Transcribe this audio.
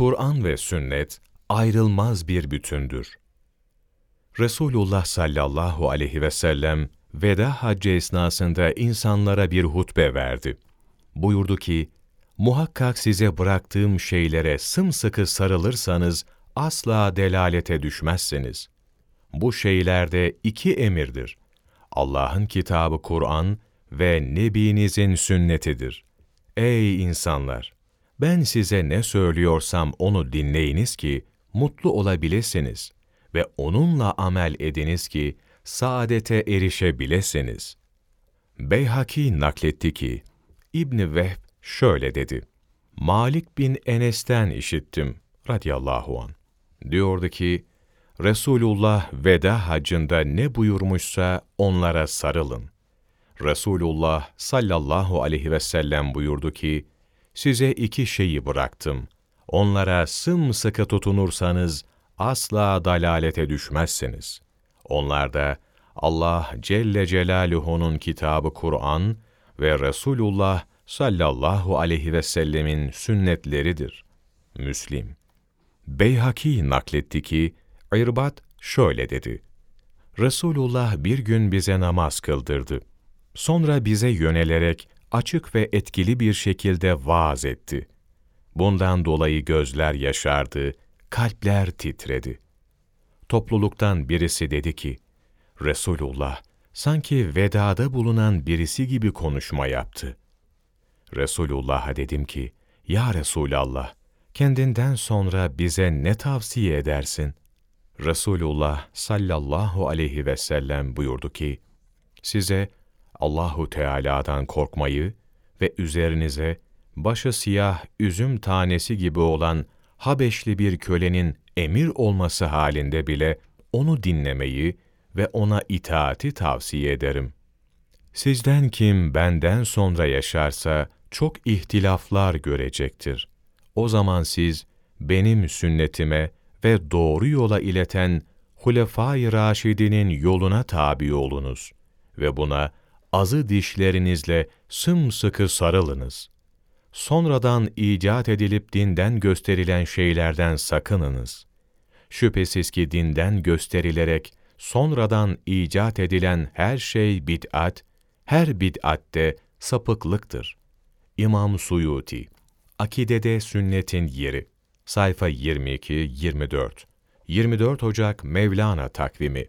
Kur'an ve sünnet ayrılmaz bir bütündür. Resulullah sallallahu aleyhi ve sellem veda haccı esnasında insanlara bir hutbe verdi. Buyurdu ki, muhakkak size bıraktığım şeylere sımsıkı sarılırsanız asla delalete düşmezsiniz. Bu şeylerde iki emirdir. Allah'ın kitabı Kur'an ve Nebinizin sünnetidir. Ey insanlar! Ben size ne söylüyorsam onu dinleyiniz ki mutlu olabilirsiniz ve onunla amel ediniz ki saadete erişebilesiniz. Beyhaki nakletti ki, İbni Vehb şöyle dedi. Malik bin Enes'ten işittim radıyallahu an. Diyordu ki, Resulullah veda hacında ne buyurmuşsa onlara sarılın. Resulullah sallallahu aleyhi ve sellem buyurdu ki, size iki şeyi bıraktım. Onlara sımsıkı tutunursanız asla dalalete düşmezsiniz. Onlar da Allah Celle Celaluhu'nun kitabı Kur'an ve Resulullah sallallahu aleyhi ve sellemin sünnetleridir. Müslim. Beyhaki nakletti ki, İrbat şöyle dedi. Resulullah bir gün bize namaz kıldırdı. Sonra bize yönelerek açık ve etkili bir şekilde vaaz etti. Bundan dolayı gözler yaşardı, kalpler titredi. Topluluktan birisi dedi ki, Resulullah sanki vedada bulunan birisi gibi konuşma yaptı. Resulullah'a dedim ki, Ya Resulallah, kendinden sonra bize ne tavsiye edersin? Resulullah sallallahu aleyhi ve sellem buyurdu ki, size Allahu Teala'dan korkmayı ve üzerinize başı siyah üzüm tanesi gibi olan Habeşli bir kölenin emir olması halinde bile onu dinlemeyi ve ona itaati tavsiye ederim. Sizden kim benden sonra yaşarsa çok ihtilaflar görecektir. O zaman siz benim sünnetime ve doğru yola ileten Hulefai Raşidinin yoluna tabi olunuz ve buna azı dişlerinizle sımsıkı sarılınız. Sonradan icat edilip dinden gösterilen şeylerden sakınınız. Şüphesiz ki dinden gösterilerek sonradan icat edilen her şey bid'at, her bid'atte sapıklıktır. İmam Suyuti, Akidede Sünnetin Yeri, sayfa 22-24, 24 Ocak Mevlana takvimi